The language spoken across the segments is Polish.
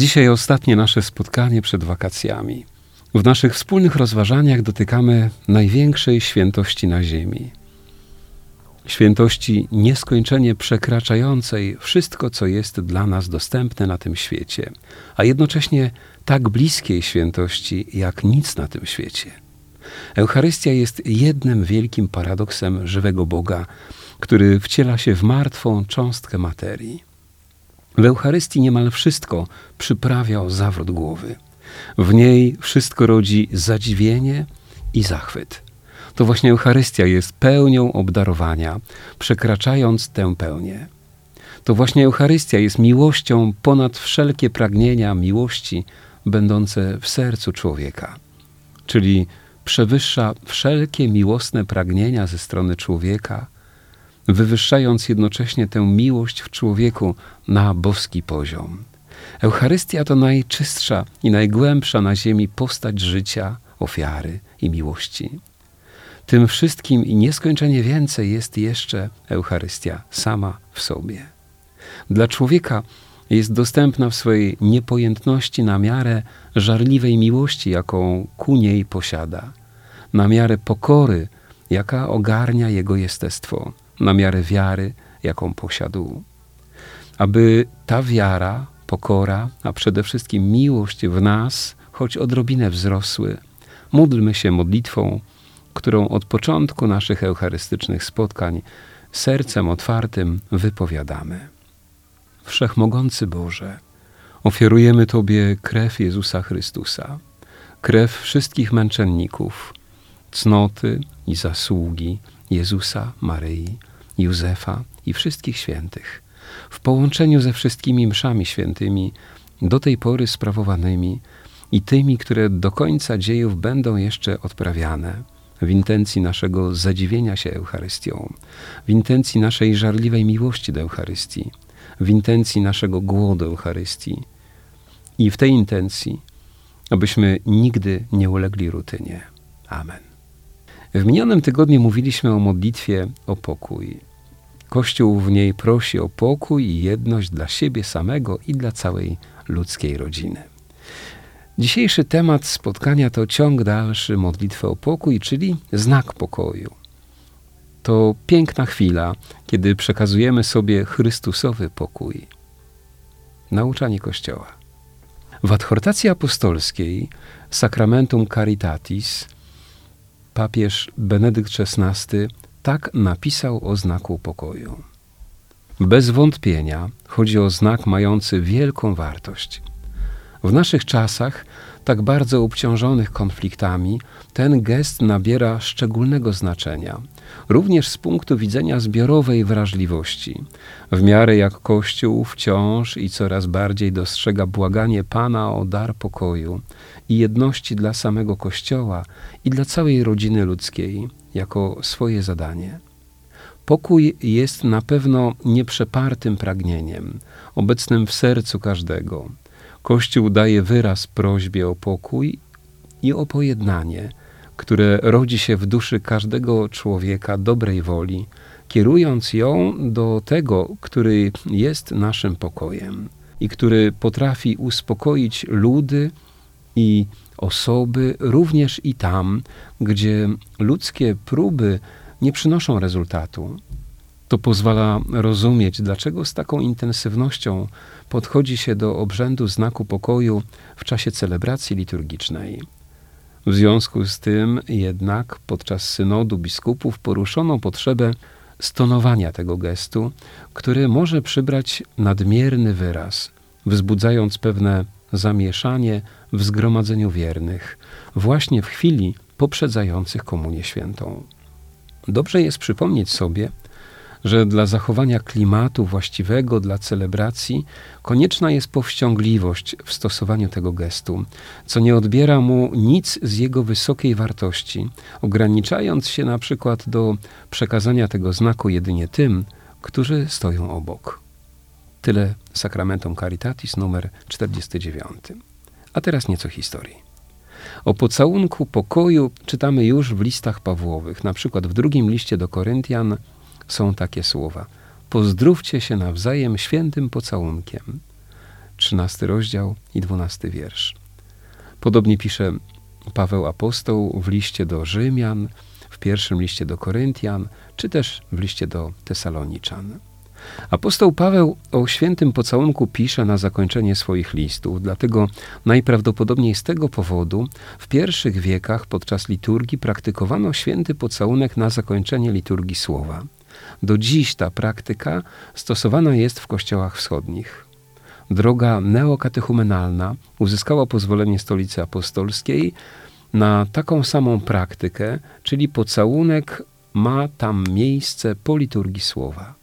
Dzisiaj ostatnie nasze spotkanie przed wakacjami. W naszych wspólnych rozważaniach dotykamy największej świętości na Ziemi. Świętości nieskończenie przekraczającej wszystko, co jest dla nas dostępne na tym świecie, a jednocześnie tak bliskiej świętości jak nic na tym świecie. Eucharystia jest jednym wielkim paradoksem żywego Boga, który wciela się w martwą cząstkę materii. W Eucharystii niemal wszystko przyprawia o zawrót głowy. W niej wszystko rodzi zadziwienie i zachwyt. To właśnie Eucharystia jest pełnią obdarowania, przekraczając tę pełnię. To właśnie Eucharystia jest miłością ponad wszelkie pragnienia miłości będące w sercu człowieka, czyli przewyższa wszelkie miłosne pragnienia ze strony człowieka, wywyższając jednocześnie tę miłość w człowieku na boski poziom. Eucharystia to najczystsza i najgłębsza na ziemi postać życia, ofiary i miłości. Tym wszystkim i nieskończenie więcej jest jeszcze Eucharystia sama w sobie. Dla człowieka jest dostępna w swojej niepojętności na miarę żarliwej miłości, jaką ku niej posiada, na miarę pokory, jaka ogarnia jego jestestwo, na miarę wiary, jaką posiadł. Aby ta wiara, pokora, a przede wszystkim miłość w nas choć odrobinę wzrosły, módlmy się modlitwą, którą od początku naszych eucharystycznych spotkań sercem otwartym wypowiadamy. Wszechmogący Boże, ofiarujemy Tobie krew Jezusa Chrystusa, krew wszystkich męczenników, cnoty i zasługi Jezusa, Maryi, Józefa i wszystkich świętych, w połączeniu ze wszystkimi mszami świętymi, do tej pory sprawowanymi i tymi, które do końca dziejów będą jeszcze odprawiane, w intencji naszego zadziwienia się Eucharystią, w intencji naszej żarliwej miłości do Eucharystii, w intencji naszego głodu Eucharystii i w tej intencji, abyśmy nigdy nie ulegli rutynie. Amen. W minionym tygodniu mówiliśmy o modlitwie o pokój. Kościół w niej prosi o pokój i jedność dla siebie samego i dla całej ludzkiej rodziny. Dzisiejszy temat spotkania to ciąg dalszy modlitwy o pokój, czyli znak pokoju. To piękna chwila, kiedy przekazujemy sobie Chrystusowy pokój. Nauczanie Kościoła. W adhortacji apostolskiej Sacramentum Caritatis papież Benedykt XVI tak napisał o znaku pokoju. Bez wątpienia chodzi o znak mający wielką wartość. W naszych czasach, tak bardzo obciążonych konfliktami, ten gest nabiera szczególnego znaczenia, również z punktu widzenia zbiorowej wrażliwości, w miarę jak Kościół wciąż i coraz bardziej dostrzega błaganie Pana o dar pokoju i jedności dla samego Kościoła i dla całej rodziny ludzkiej jako swoje zadanie. Pokój jest na pewno nieprzepartym pragnieniem, obecnym w sercu każdego. Kościół daje wyraz prośbie o pokój i o pojednanie, które rodzi się w duszy każdego człowieka dobrej woli, kierując ją do tego, który jest naszym pokojem i który potrafi uspokoić ludy i osoby, również i tam, gdzie ludzkie próby nie przynoszą rezultatu. To pozwala rozumieć, dlaczego z taką intensywnością podchodzi się do obrzędu znaku pokoju w czasie celebracji liturgicznej. W związku z tym jednak podczas synodu biskupów poruszono potrzebę stonowania tego gestu, który może przybrać nadmierny wyraz, wzbudzając pewne zamieszanie w zgromadzeniu wiernych, właśnie w chwili poprzedzających Komunię Świętą. Dobrze jest przypomnieć sobie, że dla zachowania klimatu właściwego dla celebracji konieczna jest powściągliwość w stosowaniu tego gestu, co nie odbiera mu nic z jego wysokiej wartości, ograniczając się na przykład do przekazania tego znaku jedynie tym, którzy stoją obok. Tyle Sacramentum Caritatis numer 49. A teraz nieco historii. O pocałunku pokoju czytamy już w listach Pawłowych. Na przykład w drugim liście do Koryntian są takie słowa. Pozdrówcie się nawzajem świętym pocałunkiem. 13 rozdział i 12 wiersz. Podobnie pisze Paweł Apostoł w liście do Rzymian, w pierwszym liście do Koryntian, czy też w liście do Tesaloniczan. Apostoł Paweł o świętym pocałunku pisze na zakończenie swoich listów, dlatego najprawdopodobniej z tego powodu w pierwszych wiekach podczas liturgii praktykowano święty pocałunek na zakończenie liturgii słowa. Do dziś ta praktyka stosowana jest w kościołach wschodnich. Droga neokatechumenalna uzyskała pozwolenie Stolicy Apostolskiej na taką samą praktykę, czyli pocałunek ma tam miejsce po liturgii słowa.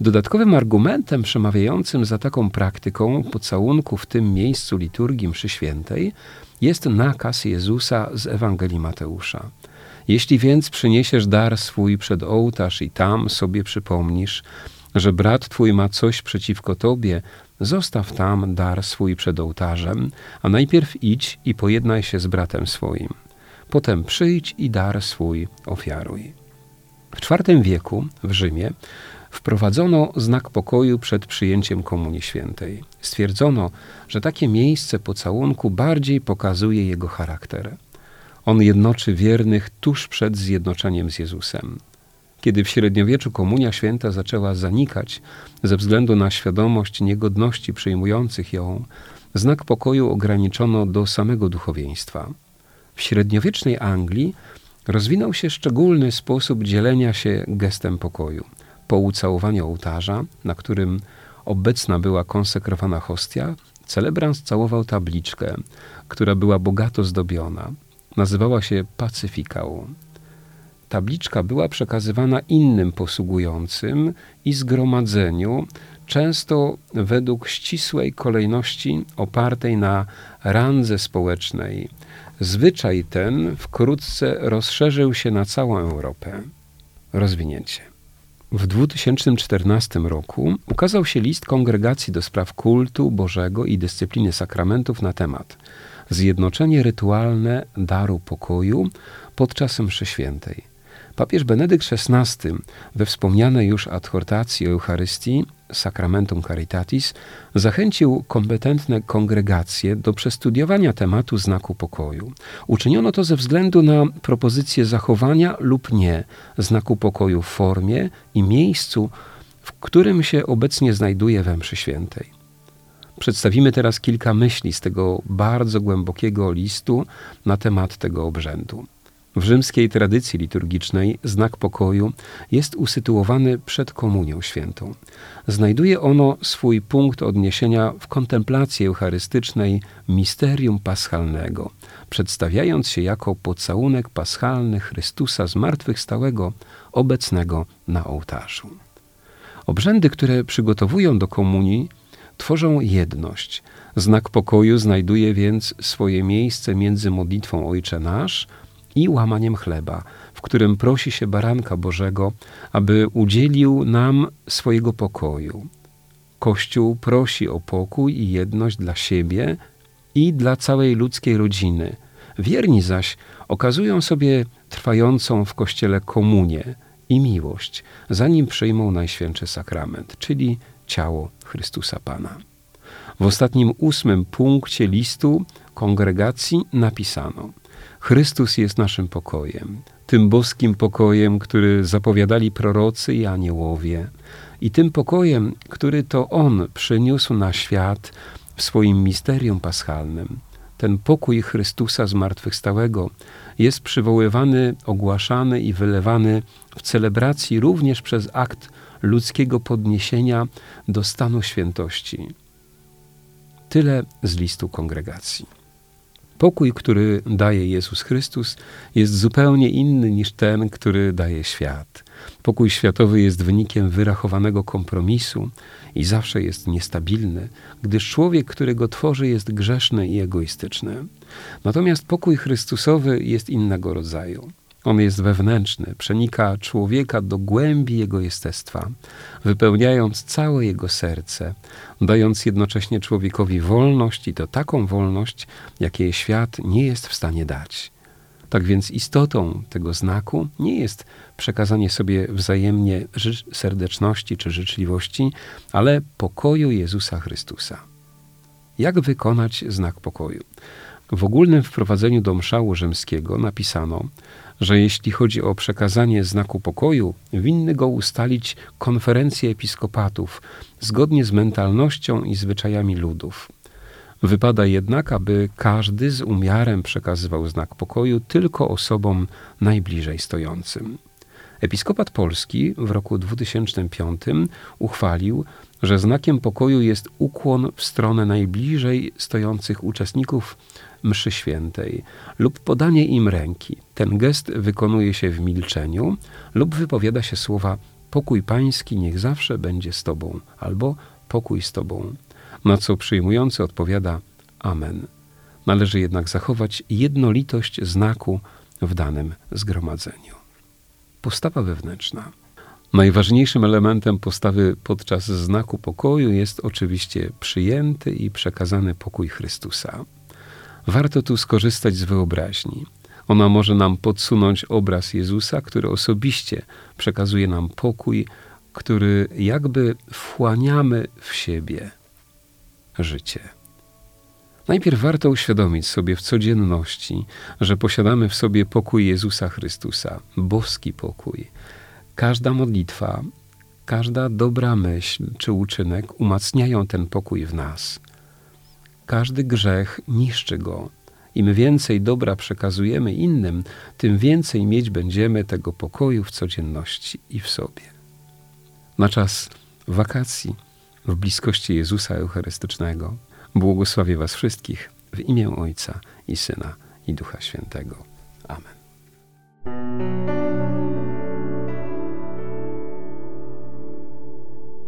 Dodatkowym argumentem przemawiającym za taką praktyką pocałunku w tym miejscu liturgii mszy świętej jest nakaz Jezusa z Ewangelii Mateusza. Jeśli więc przyniesiesz dar swój przed ołtarz i tam sobie przypomnisz, że brat twój ma coś przeciwko tobie, zostaw tam dar swój przed ołtarzem, a najpierw idź i pojednaj się z bratem swoim. Potem przyjdź i dar swój ofiaruj. W IV wieku w Rzymie wprowadzono znak pokoju przed przyjęciem Komunii Świętej. Stwierdzono, że takie miejsce pocałunku bardziej pokazuje jego charakter. On jednoczy wiernych tuż przed zjednoczeniem z Jezusem. Kiedy w średniowieczu Komunia Święta zaczęła zanikać ze względu na świadomość niegodności przyjmujących ją, znak pokoju ograniczono do samego duchowieństwa. W średniowiecznej Anglii rozwinął się szczególny sposób dzielenia się gestem pokoju – po ucałowaniu ołtarza, na którym obecna była konsekrowana hostia, celebrant całował tabliczkę, która była bogato zdobiona. Nazywała się pacyfikał. Tabliczka była przekazywana innym posługującym i zgromadzeniu, często według ścisłej kolejności opartej na randze społecznej. Zwyczaj ten wkrótce rozszerzył się na całą Europę. Rozwinięcie. W 2014 roku ukazał się list Kongregacji do Spraw Kultu Bożego i Dyscypliny Sakramentów na temat Zjednoczenie rytualne daru pokoju podczas mszy świętej. Papież Benedykt XVI we wspomnianej już adhortacji Eucharystii Sacramentum Caritatis zachęcił kompetentne kongregacje do przestudiowania tematu znaku pokoju. Uczyniono to ze względu na propozycję zachowania lub nie znaku pokoju w formie i miejscu, w którym się obecnie znajduje we mszy świętej. Przedstawimy teraz kilka myśli z tego bardzo głębokiego listu na temat tego obrzędu. W rzymskiej tradycji liturgicznej znak pokoju jest usytuowany przed Komunią Świętą. Znajduje ono swój punkt odniesienia w kontemplacji eucharystycznej misterium paschalnego, przedstawiając się jako pocałunek paschalny Chrystusa zmartwychwstałego, obecnego na ołtarzu. Obrzędy, które przygotowują do komunii, tworzą jedność. Znak pokoju znajduje więc swoje miejsce między modlitwą Ojcze Nasz – i łamaniem chleba, w którym prosi się baranka Bożego, aby udzielił nam swojego pokoju. Kościół prosi o pokój i jedność dla siebie i dla całej ludzkiej rodziny. Wierni zaś okazują sobie trwającą w Kościele komunię i miłość, zanim przyjmą Najświętszy Sakrament, czyli ciało Chrystusa Pana. W ostatnim ósmym punkcie listu kongregacji napisano – Chrystus jest naszym pokojem, tym boskim pokojem, który zapowiadali prorocy i aniołowie, i tym pokojem, który to On przyniósł na świat w swoim misterium paschalnym. Ten pokój Chrystusa zmartwychwstałego jest przywoływany, ogłaszany i wylewany w celebracji również przez akt ludzkiego podniesienia do stanu świętości. Tyle z listu kongregacji. Pokój, który daje Jezus Chrystus, jest zupełnie inny niż ten, który daje świat. Pokój światowy jest wynikiem wyrachowanego kompromisu i zawsze jest niestabilny, gdyż człowiek, który go tworzy, jest grzeszny i egoistyczny. Natomiast pokój Chrystusowy jest innego rodzaju. On jest wewnętrzny, przenika człowieka do głębi jego jestestwa, wypełniając całe jego serce, dając jednocześnie człowiekowi wolność i to taką wolność, jakiej świat nie jest w stanie dać. Tak więc istotą tego znaku nie jest przekazanie sobie wzajemnie serdeczności czy życzliwości, ale pokoju Jezusa Chrystusa. Jak wykonać znak pokoju? W ogólnym wprowadzeniu do mszału rzymskiego napisano, że jeśli chodzi o przekazanie znaku pokoju, winny go ustalić konferencje episkopatów zgodnie z mentalnością i zwyczajami ludów. Wypada jednak, aby każdy z umiarem przekazywał znak pokoju tylko osobom najbliżej stojącym. Episkopat Polski w roku 2005 uchwalił, że znakiem pokoju jest ukłon w stronę najbliżej stojących uczestników mszy świętej lub podanie im ręki. Ten gest wykonuje się w milczeniu lub wypowiada się słowa pokój pański niech zawsze będzie z tobą albo pokój z tobą. Na co przyjmujący odpowiada Amen. Należy jednak zachować jednolitość znaku w danym zgromadzeniu. Postawa wewnętrzna. Najważniejszym elementem postawy podczas znaku pokoju jest oczywiście przyjęty i przekazany pokój Chrystusa. Warto tu skorzystać z wyobraźni. Ona może nam podsunąć obraz Jezusa, który osobiście przekazuje nam pokój, który jakby wchłaniamy w siebie życie. Najpierw warto uświadomić sobie w codzienności, że posiadamy w sobie pokój Jezusa Chrystusa, boski pokój. Każda modlitwa, każda dobra myśl czy uczynek umacniają ten pokój w nas. Każdy grzech niszczy go. Im więcej dobra przekazujemy innym, tym więcej mieć będziemy tego pokoju w codzienności i w sobie. Na czas wakacji, w bliskości Jezusa Eucharystycznego, błogosławię Was wszystkich w imię Ojca i Syna i Ducha Świętego. Amen.